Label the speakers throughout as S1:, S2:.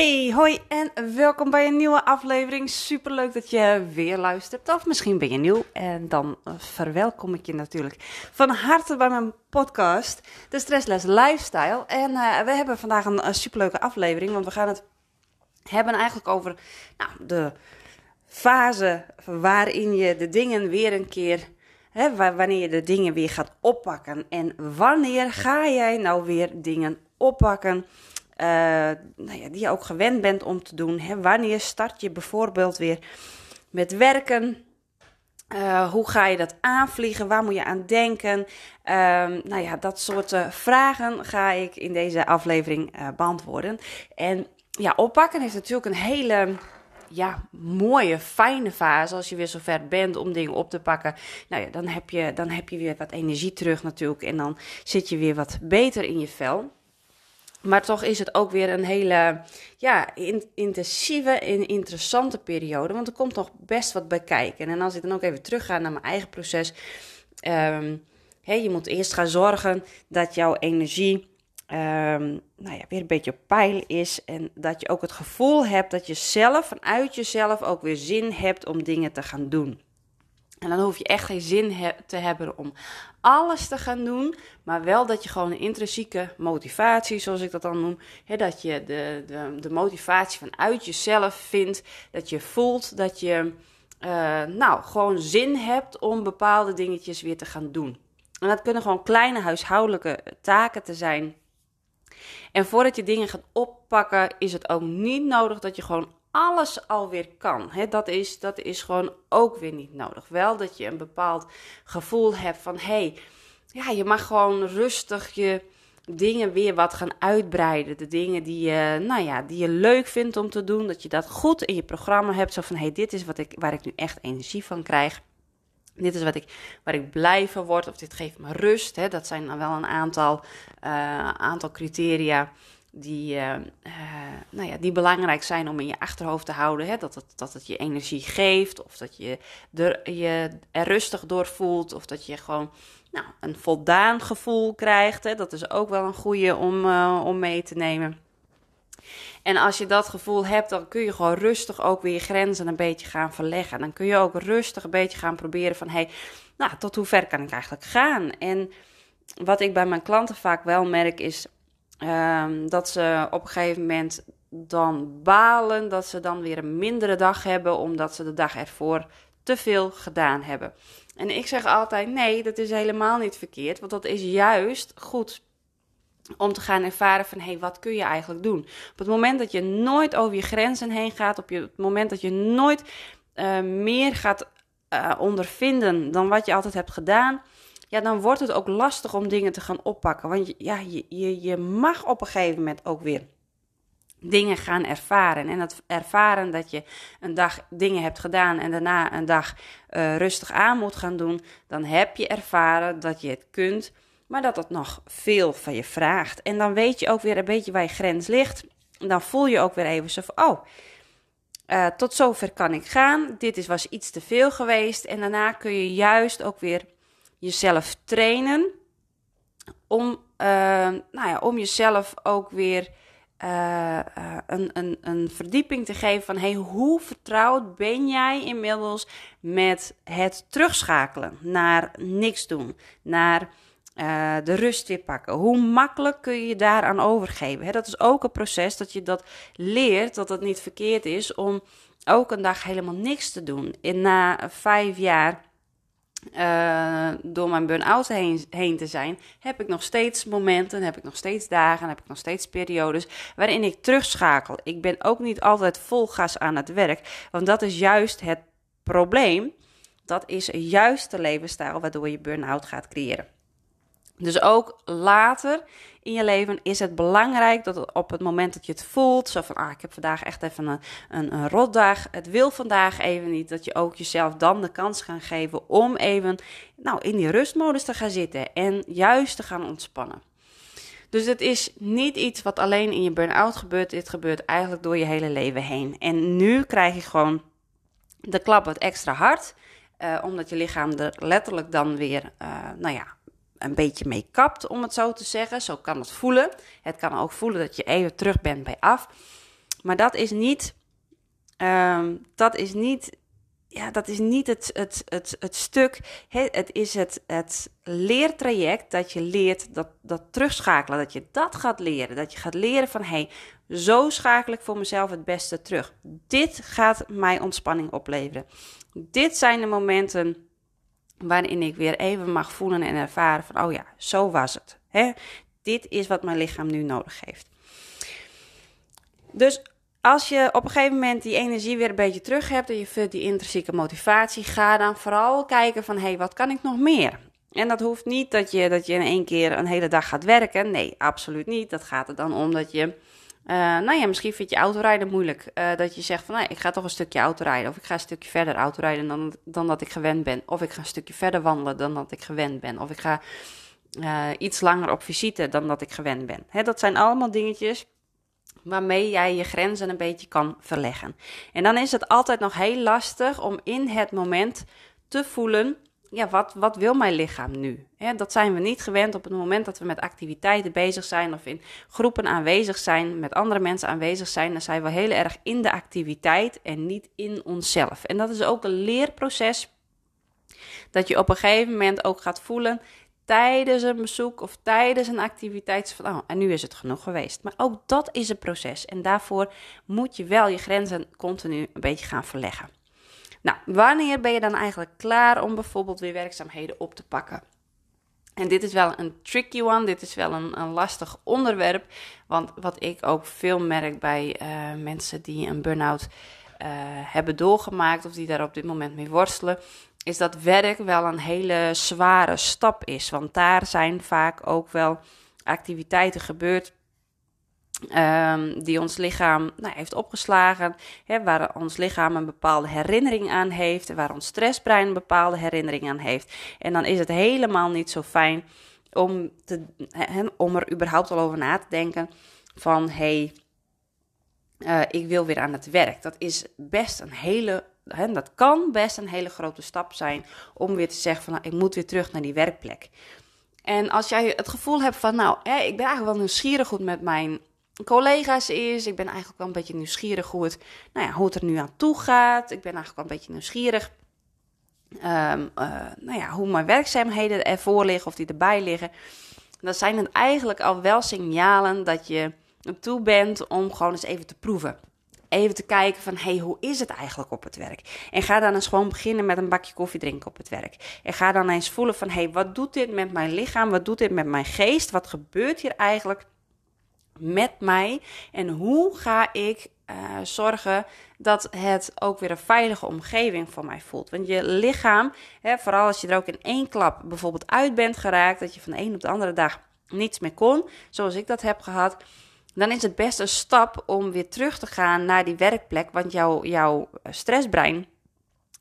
S1: Hey, hoi en welkom bij een nieuwe aflevering. Super leuk dat je weer luistert. Of misschien ben je nieuw en dan eh, verwelkom ik je natuurlijk van harte bij mijn podcast, de Stressless Lifestyle. En uh, we hebben vandaag een, super superleuke aflevering, want we gaan het hebben eigenlijk over nou, de fase waarin je de dingen weer een keer wanneer je de dingen weer gaat oppakken. En wanneer ga jij nou weer dingen oppakken nou ja, die je ook gewend bent om te doen. Hè? Wanneer start je bijvoorbeeld weer met werken? Uh, hoe ga je dat aanvliegen? Waar moet je aan denken? Uh, nou ja, dat soort uh, vragen ga ik in deze aflevering beantwoorden. En ja, oppakken is natuurlijk een hele ja, mooie, fijne fase. Als je weer zover bent om dingen op te pakken. Nou ja, dan heb je, dan heb je weer wat energie terug natuurlijk. En dan zit je weer wat beter in je vel. Maar toch is het ook weer een hele ja, intensieve en interessante periode. Want er komt nog best wat bij kijken. En als ik dan ook even terugga naar mijn eigen proces. Um, je moet eerst gaan zorgen dat jouw energie um, nou ja, weer een beetje op peil is. En dat je ook het gevoel hebt dat je zelf, vanuit jezelf, ook weer zin hebt om dingen te gaan doen. En dan hoef je echt geen zin te hebben om alles te gaan doen, maar wel dat je gewoon een intrinsieke motivatie, zoals ik dat dan noem, dat je de, de, de motivatie vanuit jezelf vindt, dat je voelt dat je uh, nou gewoon zin hebt om bepaalde dingetjes weer te gaan doen. En dat kunnen gewoon kleine huishoudelijke taken te zijn. En voordat je dingen gaat oppakken, is het ook niet nodig dat je gewoon alles alweer kan. dat, is, dat is gewoon ook weer niet nodig. Wel dat je een bepaald gevoel hebt van hé, hey, ja, je mag gewoon rustig je dingen weer wat gaan uitbreiden. De dingen die je, nou ja, die je leuk vindt om te doen. Dat je dat goed in je programma hebt. Zo van hé, hey, dit is wat ik, waar ik nu echt energie van krijg. Dit is wat ik, waar ik blij van word. Of dit geeft me rust. Dat zijn dan wel een aantal, uh, aantal criteria die, uh, nou ja, die belangrijk zijn om in je achterhoofd te houden. Hè? Dat, het, dat het je energie geeft, of dat je er, je er rustig door voelt, of dat je gewoon nou, een voldaan gevoel krijgt. Hè? Dat is ook wel een goede om, uh, om mee te nemen. En als je dat gevoel hebt, dan kun je gewoon rustig ook weer je grenzen een beetje gaan verleggen. Dan kun je ook rustig een beetje gaan proberen van, hey, nou, tot hoe ver kan ik eigenlijk gaan? En wat ik bij mijn klanten vaak wel merk is Um, dat ze op een gegeven moment dan balen dat ze dan weer een mindere dag hebben, omdat ze de dag ervoor te veel gedaan hebben. En ik zeg altijd: nee, dat is helemaal niet verkeerd, want dat is juist goed om te gaan ervaren van hé, hey, wat kun je eigenlijk doen? Op het moment dat je nooit over je grenzen heen gaat, op het moment dat je nooit uh, meer gaat uh, ondervinden dan wat je altijd hebt gedaan, ja, dan wordt het ook lastig om dingen te gaan oppakken. Want ja, je, je, je mag op een gegeven moment ook weer dingen gaan ervaren. En het ervaren dat je een dag dingen hebt gedaan en daarna een dag uh, rustig aan moet gaan doen, dan heb je ervaren dat je het kunt, maar dat het nog veel van je vraagt. En dan weet je ook weer een beetje waar je grens ligt. Dan voel je ook weer even zo van, oh, uh, tot zover kan ik gaan. Dit is, was iets te veel geweest. En daarna kun je juist ook weer jezelf trainen om, uh, nou ja, om jezelf ook weer uh, een, een, een verdieping te geven van hey, hoe vertrouwd ben jij inmiddels met het terugschakelen naar niks doen, naar de rust weer pakken. Hoe makkelijk kun je je daaraan overgeven? Hè, dat is ook een proces dat je dat leert, dat het niet verkeerd is om ook een dag helemaal niks te doen. En na vijf jaar uh, door mijn burn-out heen, heen, te zijn, heb ik nog steeds momenten, heb ik nog steeds dagen, heb ik nog steeds periodes waarin ik terugschakel. Ik ben ook niet altijd vol gas aan het werk, want dat is juist het probleem. Dat is juist de levensstijl waardoor je burn-out gaat creëren. Dus ook later in je leven is het belangrijk dat op het moment dat je het voelt, zo van ah, ik heb vandaag echt even een, een, rotdag, het wil vandaag even niet, dat je ook jezelf dan de kans gaat geven om even nou, in die rustmodus te gaan zitten en juist te gaan ontspannen. Dus het is niet iets wat alleen in je burn-out gebeurt. Dit gebeurt eigenlijk door je hele leven heen. En nu krijg je gewoon de klap wat extra hard. Uh, omdat je lichaam er letterlijk dan weer, uh, nou ja, een beetje mee kapt, om het zo te zeggen. Zo kan het voelen. Het kan ook voelen dat je even terug bent bij af. Maar dat is niet, um, dat is niet, ja, dat is niet het, het, het, het stuk. Het is het, het leertraject dat je leert, dat, dat terugschakelen. Dat je dat gaat leren. Dat je gaat leren van, hey, zo schakel ik voor mezelf het beste terug. Dit gaat mij ontspanning opleveren. Dit zijn de momenten waarin ik weer even mag voelen en ervaren van, oh ja, zo was het. Hè? Dit is wat mijn lichaam nu nodig heeft. Dus als je op een gegeven moment die energie weer een beetje terug hebt en je vindt die intrinsieke motivatie, ga dan vooral kijken van, hé, hey, wat kan ik nog meer? En dat hoeft niet dat je, dat je in één keer een hele dag gaat werken. Nee, absoluut niet. Dat gaat er dan om dat je uh, nou ja, misschien vind je autorijden moeilijk. Uh, dat je zegt van, nou, ik ga toch een stukje autorijden. Of ik ga een stukje verder autorijden dan, dan dat ik gewend ben. Of ik ga een stukje verder wandelen dan dat ik gewend ben. Of ik ga uh, iets langer op visite dan dat ik gewend ben. Hè, dat zijn allemaal dingetjes waarmee jij je grenzen een beetje kan verleggen. En dan is het altijd nog heel lastig om in het moment te voelen ja, wat, wat wil mijn lichaam nu? dat zijn we niet gewend op het moment dat we met activiteiten bezig zijn of in groepen aanwezig zijn, met andere mensen aanwezig zijn. Dan zijn we heel erg in de activiteit en niet in onszelf. En dat is ook een leerproces dat je op een gegeven moment ook gaat voelen tijdens een bezoek of tijdens een activiteit van, oh, en nu is het genoeg geweest. Maar ook dat is een proces en daarvoor moet je wel je grenzen continu een beetje gaan verleggen. Nou, wanneer ben je dan eigenlijk klaar om bijvoorbeeld weer werkzaamheden op te pakken? En dit is wel een tricky one, dit is wel een, een lastig onderwerp. Want wat ik ook veel merk bij uh, mensen die een burn-out uh, hebben doorgemaakt of die daar op dit moment mee worstelen, is dat werk wel een hele zware stap is. Want daar zijn vaak ook wel activiteiten gebeurd Um, die ons lichaam nou, heeft opgeslagen, hè, waar ons lichaam een bepaalde herinnering aan heeft, waar ons stressbrein een bepaalde herinnering aan heeft. En dan is het helemaal niet zo fijn om, te, hè, om er überhaupt al over na te denken van hé, hey, uh, ik wil weer aan het werk. Dat is best een hele, hè, dat kan best een hele grote stap zijn om weer te zeggen van nou, ik moet weer terug naar die werkplek. En als jij het gevoel hebt van, nou, hè, ik ben eigenlijk wel nieuwsgierig goed met mijn collega's is. Ik ben eigenlijk wel een beetje nieuwsgierig hoe het, nou ja, hoe het er nu aan toe gaat. Ik ben eigenlijk wel een beetje nieuwsgierig um, uh, nou ja, hoe mijn werkzaamheden ervoor liggen of die erbij liggen. Dan zijn het eigenlijk al wel signalen dat je toe bent om gewoon eens even te proeven. Even te kijken van, hey, hoe is het eigenlijk op het werk? En ga dan eens gewoon beginnen met een bakje koffie drinken op het werk. En ga dan eens voelen van, hey, wat doet dit met mijn lichaam? Wat doet dit met mijn geest? Wat gebeurt hier eigenlijk? Met mij en hoe ga ik uh, zorgen dat het ook weer een veilige omgeving voor mij voelt. Want je lichaam, hè, vooral als je er ook in één klap bijvoorbeeld uit bent geraakt, dat je van de een op de andere dag niets meer kon, zoals ik dat heb gehad, dan is het best een stap om weer terug te gaan naar die werkplek, want jouw, jouw stressbrein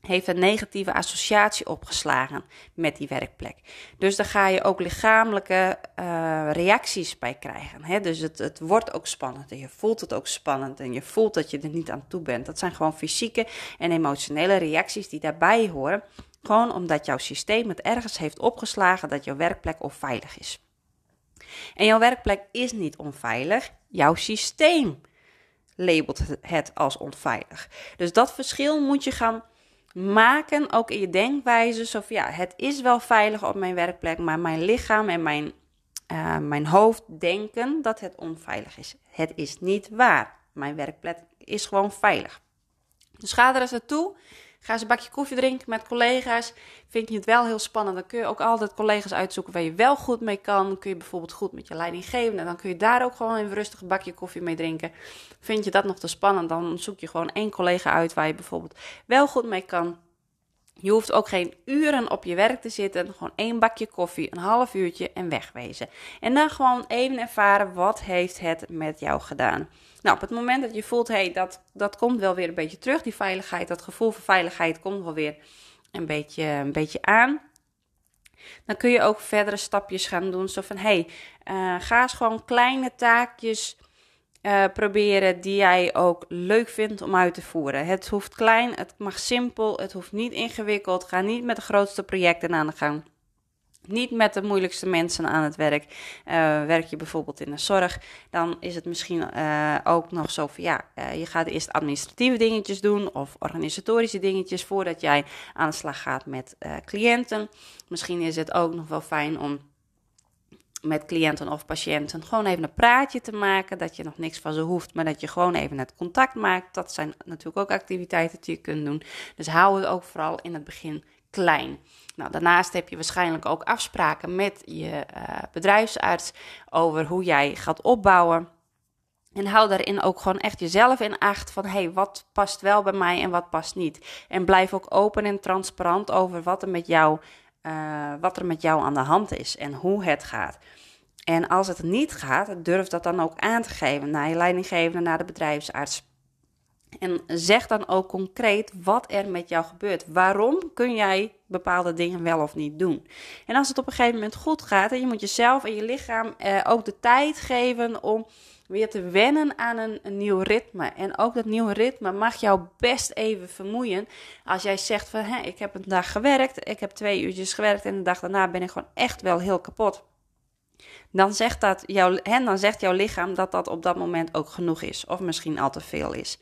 S1: heeft een negatieve associatie opgeslagen met die werkplek. Dus daar ga je ook lichamelijke uh, reacties bij krijgen. Hè? Dus het, het wordt ook spannend en je voelt het ook spannend en je voelt dat je er niet aan toe bent. Dat zijn gewoon fysieke en emotionele reacties die daarbij horen. Gewoon omdat jouw systeem het ergens heeft opgeslagen dat jouw werkplek onveilig is. En jouw werkplek is niet onveilig, jouw systeem labelt het als onveilig. Dus dat verschil moet je gaan maken, ook in je denkwijze. Zo van ja, het is wel veilig op mijn werkplek, maar mijn lichaam en mijn, uh, mijn hoofd denken dat het onveilig is. Het is niet waar. Mijn werkplek is gewoon veilig. Dus ga er eens naartoe. Ga eens een bakje koffie drinken met collega's. Vind je het wel heel spannend, dan kun je ook altijd collega's uitzoeken waar je wel goed mee kan. Kun je bijvoorbeeld goed met je leidinggevende, dan kun je daar ook gewoon een rustig bakje koffie mee drinken. Vind je dat nog te spannend, dan zoek je gewoon één collega uit waar je bijvoorbeeld wel goed mee kan. Je hoeft ook geen uren op je werk te zitten. Gewoon één bakje koffie, een half uurtje en wegwezen. En dan gewoon even ervaren wat heeft het met jou gedaan. Nou, op het moment dat je voelt, hé, hey, dat, dat komt wel weer een beetje terug. Die veiligheid, dat gevoel van veiligheid komt wel weer een beetje, een beetje aan. Dan kun je ook verdere stapjes gaan doen. Zo van, hey, uh, ga eens gewoon kleine taakjes uh, proberen die jij ook leuk vindt om uit te voeren. Het hoeft klein, het mag simpel, het hoeft niet ingewikkeld. Ga niet met de grootste projecten aan de gang. Niet met de moeilijkste mensen aan het werk. Uh, werk je bijvoorbeeld in de zorg, dan is het misschien uh, ook nog zo van ja, uh, je gaat eerst administratieve dingetjes doen of organisatorische dingetjes voordat jij aan de slag gaat met cliënten. Misschien is het ook nog wel fijn om met cliënten of patiënten gewoon even een praatje te maken. Dat je nog niks van ze hoeft, maar dat je gewoon even het contact maakt. Dat zijn natuurlijk ook activiteiten die je kunt doen. Dus hou het ook vooral in het begin klein. Nou, daarnaast heb je waarschijnlijk ook afspraken met je uh, bedrijfsarts over hoe jij gaat opbouwen. En hou daarin ook gewoon echt jezelf in acht van hey, wat past wel bij mij en wat past niet. En blijf ook open en transparant over wat er met jou, uh, wat er met jou aan de hand is en hoe het gaat. En als het niet gaat, durf dat dan ook aan te geven naar je leidinggevende, naar de bedrijfsarts. En zeg dan ook concreet wat er met jou gebeurt. Waarom kun jij bepaalde dingen wel of niet doen? En als het op een gegeven moment goed gaat, en je moet jezelf en je lichaam eh, ook de tijd geven om weer te wennen aan een, nieuw ritme. En ook dat nieuwe ritme mag jou best even vermoeien. Als jij zegt van, ik heb een dag gewerkt, ik heb twee uurtjes gewerkt en de dag daarna ben ik gewoon echt wel heel kapot dan zegt, dat jouw, hè, dan zegt jouw lichaam dat dat op dat moment ook genoeg is, of misschien al te veel is.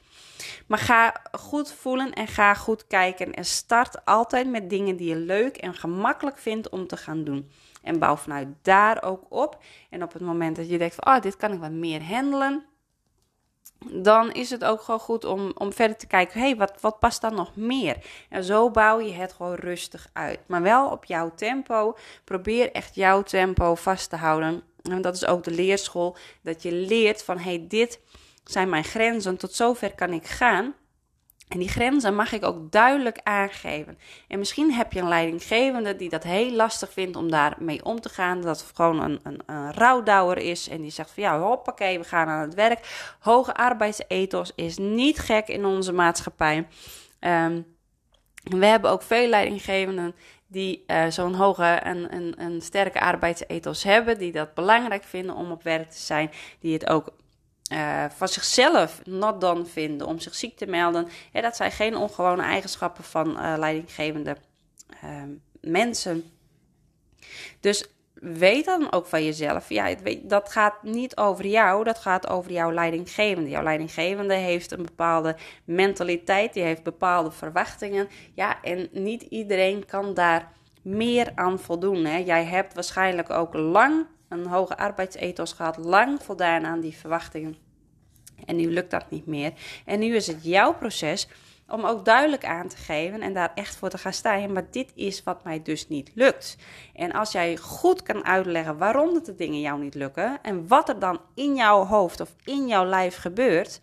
S1: Maar ga goed voelen en ga goed kijken en start altijd met dingen die je leuk en gemakkelijk vindt om te gaan doen. En bouw vanuit daar ook op. En op het moment dat je denkt van, oh, dit kan ik wat meer handelen, dan is het ook gewoon goed om, om verder te kijken, hé, hey, wat, wat past dan nog meer? En zo bouw je het gewoon rustig uit. Maar wel op jouw tempo. Probeer echt jouw tempo vast te houden. En dat is ook de leerschool, dat je leert van, hé, hey, dit zijn mijn grenzen, tot zover kan ik gaan. En die grenzen mag ik ook duidelijk aangeven. En misschien heb je een leidinggevende die dat heel lastig vindt om daarmee om te gaan. Dat het gewoon een, een, een rouwdouwer is. En die zegt van ja, hoppakee, we gaan aan het werk. Hoge arbeidsethos is niet gek in onze maatschappij. Um, we hebben ook veel leidinggevenden die uh, zo'n hoge en een, een sterke arbeidsethos hebben. Die dat belangrijk vinden om op werk te zijn. Die het ook uh, van zichzelf not done vinden om zich ziek te melden. Dat zijn geen ongewone eigenschappen van uh, leidinggevende uh, mensen. Dus weet dan ook van jezelf. Ja, dat gaat niet over jou, dat gaat over jouw leidinggevende. Jouw leidinggevende heeft een bepaalde mentaliteit, die heeft bepaalde verwachtingen. Ja, en niet iedereen kan daar meer aan voldoen. Hè. Jij hebt waarschijnlijk ook lang een hoge arbeidsethos gehad, lang voldaan aan die verwachtingen. En nu lukt dat niet meer. En nu is het jouw proces om ook duidelijk aan te geven en daar echt voor te gaan staan. Maar dit is wat mij dus niet lukt. En als jij goed kan uitleggen waarom de dingen jou niet lukken en wat er dan in jouw hoofd of in jouw lijf gebeurt.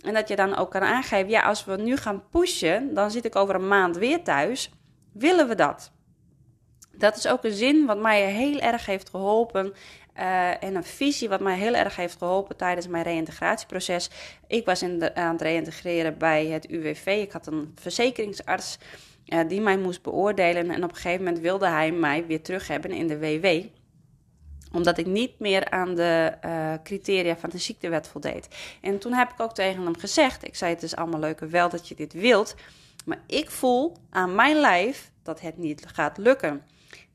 S1: En dat je dan ook kan aangeven, ja, als we nu gaan pushen, dan zit ik over een maand weer thuis. Willen we dat? Dat is ook een zin wat mij heel erg heeft geholpen. Uh, en een visie wat mij heel erg heeft geholpen tijdens mijn reïntegratieproces. Ik was in aan het reïntegreren bij het UWV. Ik had een verzekeringsarts uh, die mij moest beoordelen. En op een gegeven moment wilde hij mij weer terug hebben in de WW omdat ik niet meer aan de uh, criteria van de ziektewet voldeed. En toen heb ik ook tegen hem gezegd: Ik zei, het is allemaal leuk wel dat je dit wilt. Maar ik voel aan mijn lijf dat het niet gaat lukken.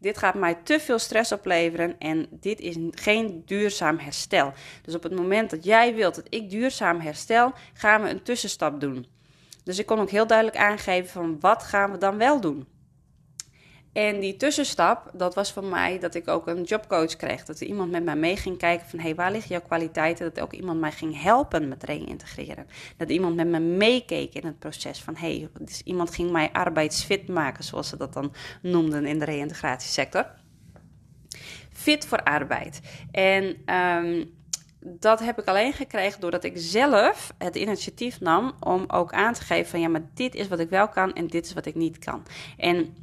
S1: Dit gaat mij te veel stress opleveren en dit is geen duurzaam herstel. Dus op het moment dat jij wilt dat ik duurzaam herstel, gaan we een tussenstap doen. Dus ik kon ook heel duidelijk aangeven van wat gaan we dan wel doen. En die tussenstap, dat was voor mij dat ik ook een jobcoach kreeg. Dat er iemand met mij mee ging kijken van, hé, hey, waar liggen jouw kwaliteiten? Dat ook iemand mij ging helpen met reïntegreren. Dat iemand met me meekeek in het proces van, hé, hey, dus iemand ging mij arbeidsfit maken, zoals ze dat dan noemden in de reïntegratiesector. Fit voor arbeid. En um, dat heb ik alleen gekregen doordat ik zelf het initiatief nam om ook aan te geven van ja, maar dit is wat ik wel kan en dit is wat ik niet kan. En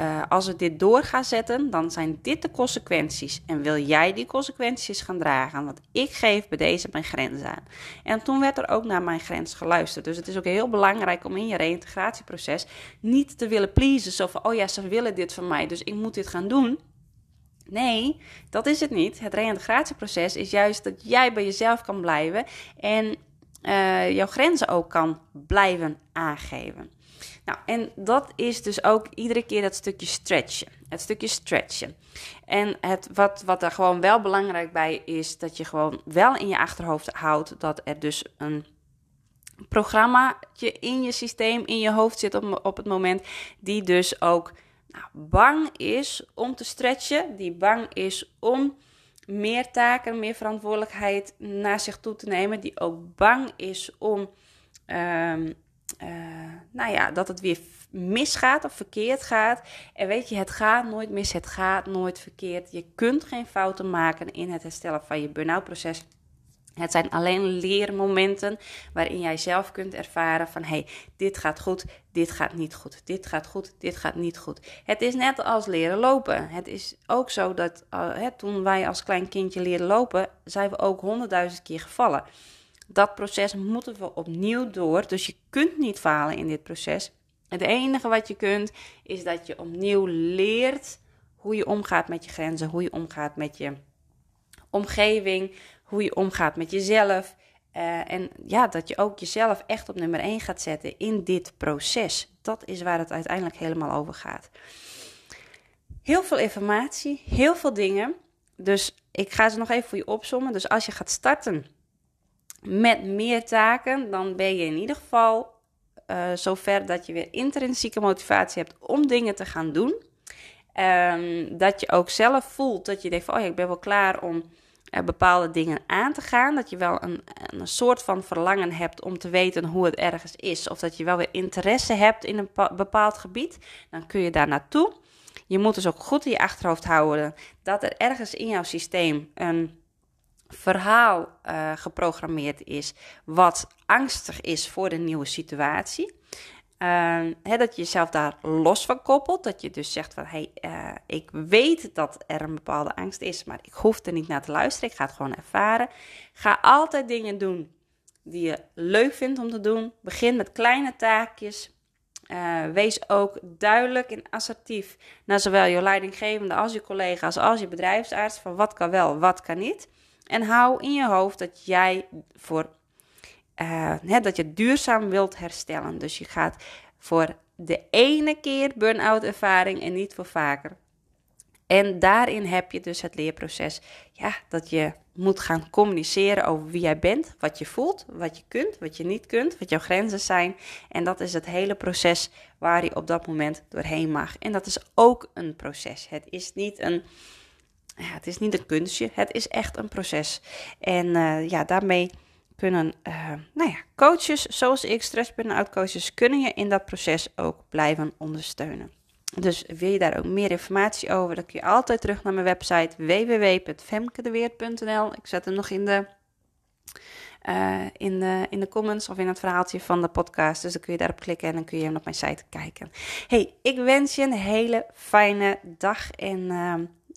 S1: uh, als we dit door gaan zetten, dan zijn dit de consequenties. En wil jij die consequenties gaan dragen? Want ik geef bij deze mijn grens aan. En toen werd er ook naar mijn grens geluisterd. Dus het is ook heel belangrijk om in je reïntegratieproces niet te willen pleasen. Zo van, oh ja, ze willen dit van mij, dus ik moet dit gaan doen. Nee, dat is het niet. Het reïntegratieproces is juist dat jij bij jezelf kan blijven en uh, jouw grenzen ook kan blijven aangeven. Nou, en dat is dus ook iedere keer dat stukje stretchen. Het stukje stretchen. En het, wat, wat er gewoon wel belangrijk bij is, dat je gewoon wel in je achterhoofd houdt dat er dus een programmaatje in je systeem, in je hoofd zit op, op het moment, die dus ook nou, bang is om te stretchen, die bang is om meer taken, meer verantwoordelijkheid naar zich toe te nemen, die ook bang is om um, uh, nou ja, dat het weer misgaat of verkeerd gaat. En weet je, het gaat nooit mis, het gaat nooit verkeerd. Je kunt geen fouten maken in het herstellen van je burn-out proces. Het zijn alleen leermomenten waarin jij zelf kunt ervaren van hey, dit gaat goed, dit gaat niet goed, dit gaat goed, dit gaat niet goed. Het is net als leren lopen. Het is ook zo dat uh, toen wij als klein kindje leren lopen, zijn we ook honderdduizend keer gevallen. Dat proces moeten we opnieuw door. Dus je kunt niet falen in dit proces. Het enige wat je kunt is dat je opnieuw leert hoe je omgaat met je grenzen, hoe je omgaat met je omgeving, hoe je omgaat met jezelf. Uh, en ja, dat je ook jezelf echt op nummer 1 gaat zetten in dit proces. Dat is waar het uiteindelijk helemaal over gaat. Heel veel informatie, heel veel dingen. Dus ik ga ze nog even voor je opzommen. Dus als je gaat starten met meer taken, dan ben je in ieder geval uh, zover dat je weer intrinsieke motivatie hebt om dingen te gaan doen. Um, dat je ook zelf voelt dat je denkt van, oh ja, ik ben wel klaar om uh, bepaalde dingen aan te gaan. Dat je wel een, een soort van verlangen hebt om te weten hoe het ergens is. Of dat je wel weer interesse hebt in een bepaald gebied. Dan kun je daar naartoe. Je moet dus ook goed in je achterhoofd houden dat er ergens in jouw systeem een verhaal uh, geprogrammeerd is wat angstig is voor de nieuwe situatie. Uh, dat je jezelf daar los van koppelt. Dat je dus zegt van hey, uh, ik weet dat er een bepaalde angst is, maar ik hoef er niet naar te luisteren. Ik ga het gewoon ervaren. Ga altijd dingen doen die je leuk vindt om te doen. Begin met kleine taakjes. Uh, wees ook duidelijk en assertief naar zowel je leidinggevende als je collega's als je bedrijfsarts van wat kan wel, wat kan niet. En hou in je hoofd dat jij voor uh, dat je duurzaam wilt herstellen. Dus je gaat voor de ene keer burn-out ervaring en niet voor vaker. En daarin heb je dus het leerproces. Ja, dat je moet gaan communiceren over wie jij bent, wat je voelt, wat je kunt, wat je niet kunt, wat jouw grenzen zijn. En dat is het hele proces waar je op dat moment doorheen mag. En dat is ook een proces. Het is niet een ja, het is niet een kunstje, het is echt een proces. En uh, ja, daarmee kunnen uh, nou ja, coaches zoals ik, stress out coaches, kunnen je in dat proces ook blijven ondersteunen. Dus wil je daar ook meer informatie over, dan kun je altijd terug naar mijn website www.femkedeweert.nl. Ik zet hem nog in de, uh, in, de, in de comments of in het verhaaltje van de podcast. Dus dan kun je daarop klikken en dan kun je hem op mijn site kijken. Hey, ik wens je een hele fijne dag en